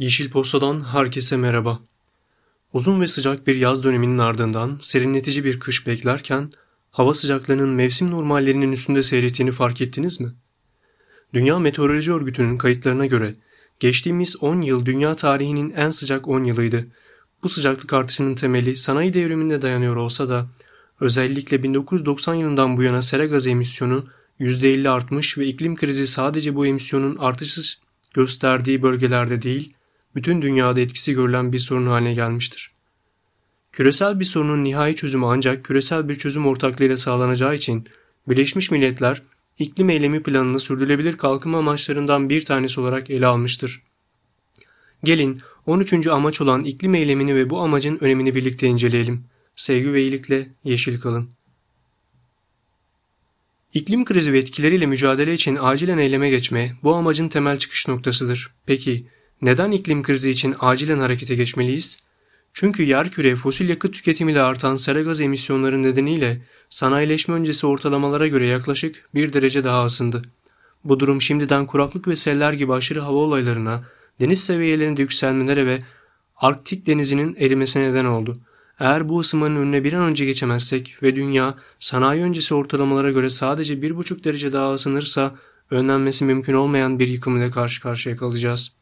Yeşil Posta'dan herkese merhaba. Uzun ve sıcak bir yaz döneminin ardından serinletici bir kış beklerken hava sıcaklığının mevsim normallerinin üstünde seyrettiğini fark ettiniz mi? Dünya Meteoroloji Örgütü'nün kayıtlarına göre geçtiğimiz 10 yıl dünya tarihinin en sıcak 10 yılıydı. Bu sıcaklık artışının temeli sanayi devriminde dayanıyor olsa da özellikle 1990 yılından bu yana sera gazı emisyonu %50 artmış ve iklim krizi sadece bu emisyonun artışı gösterdiği bölgelerde değil, bütün dünyada etkisi görülen bir sorun haline gelmiştir. Küresel bir sorunun nihai çözümü ancak küresel bir çözüm ortaklığıyla sağlanacağı için Birleşmiş Milletler iklim eylemi planını sürdürülebilir kalkınma amaçlarından bir tanesi olarak ele almıştır. Gelin 13. amaç olan iklim eylemini ve bu amacın önemini birlikte inceleyelim. Sevgi ve iyilikle yeşil kalın. İklim krizi ve etkileriyle mücadele için acilen eyleme geçme bu amacın temel çıkış noktasıdır. Peki neden iklim krizi için acilen harekete geçmeliyiz? Çünkü yerküre fosil yakıt tüketimiyle artan sera gaz emisyonları nedeniyle sanayileşme öncesi ortalamalara göre yaklaşık bir derece daha ısındı. Bu durum şimdiden kuraklık ve seller gibi aşırı hava olaylarına, deniz seviyelerinde yükselmelere ve Arktik denizinin erimesine neden oldu. Eğer bu ısınmanın önüne bir an önce geçemezsek ve dünya sanayi öncesi ortalamalara göre sadece 1,5 derece daha ısınırsa önlenmesi mümkün olmayan bir yıkım ile karşı karşıya kalacağız.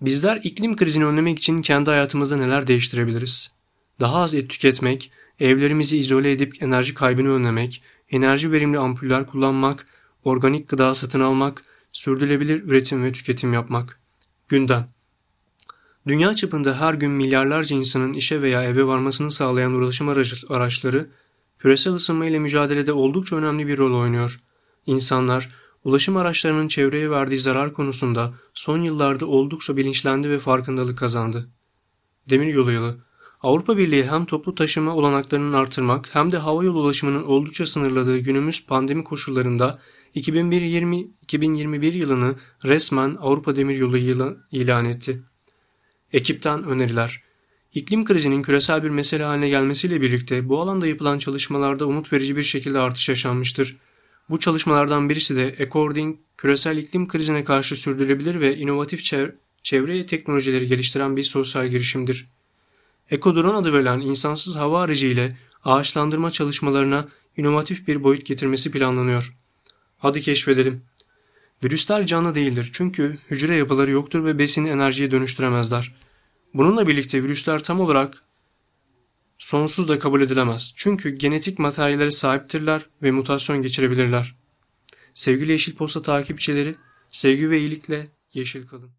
Bizler iklim krizini önlemek için kendi hayatımızda neler değiştirebiliriz? Daha az et tüketmek, evlerimizi izole edip enerji kaybını önlemek, enerji verimli ampuller kullanmak, organik gıda satın almak, sürdürülebilir üretim ve tüketim yapmak. Gündem Dünya çapında her gün milyarlarca insanın işe veya eve varmasını sağlayan ulaşım araçları, küresel ısınma ile mücadelede oldukça önemli bir rol oynuyor. İnsanlar, ulaşım araçlarının çevreye verdiği zarar konusunda son yıllarda oldukça bilinçlendi ve farkındalık kazandı. Demiryolu yılı Avrupa Birliği hem toplu taşıma olanaklarının artırmak hem de hava yolu ulaşımının oldukça sınırladığı günümüz pandemi koşullarında 2020-2021 yılını resmen Avrupa Demiryolu yılı ilan etti. Ekipten öneriler. İklim krizinin küresel bir mesele haline gelmesiyle birlikte bu alanda yapılan çalışmalarda umut verici bir şekilde artış yaşanmıştır. Bu çalışmalardan birisi de According, küresel iklim krizine karşı sürdürülebilir ve inovatif çev çevre teknolojileri geliştiren bir sosyal girişimdir. Ekodron adı verilen insansız hava aracı ile ağaçlandırma çalışmalarına inovatif bir boyut getirmesi planlanıyor. Hadi keşfedelim. Virüsler canlı değildir çünkü hücre yapıları yoktur ve besini enerjiye dönüştüremezler. Bununla birlikte virüsler tam olarak sonsuz da kabul edilemez. Çünkü genetik materyallere sahiptirler ve mutasyon geçirebilirler. Sevgili Yeşil Posta takipçileri, sevgi ve iyilikle yeşil kalın.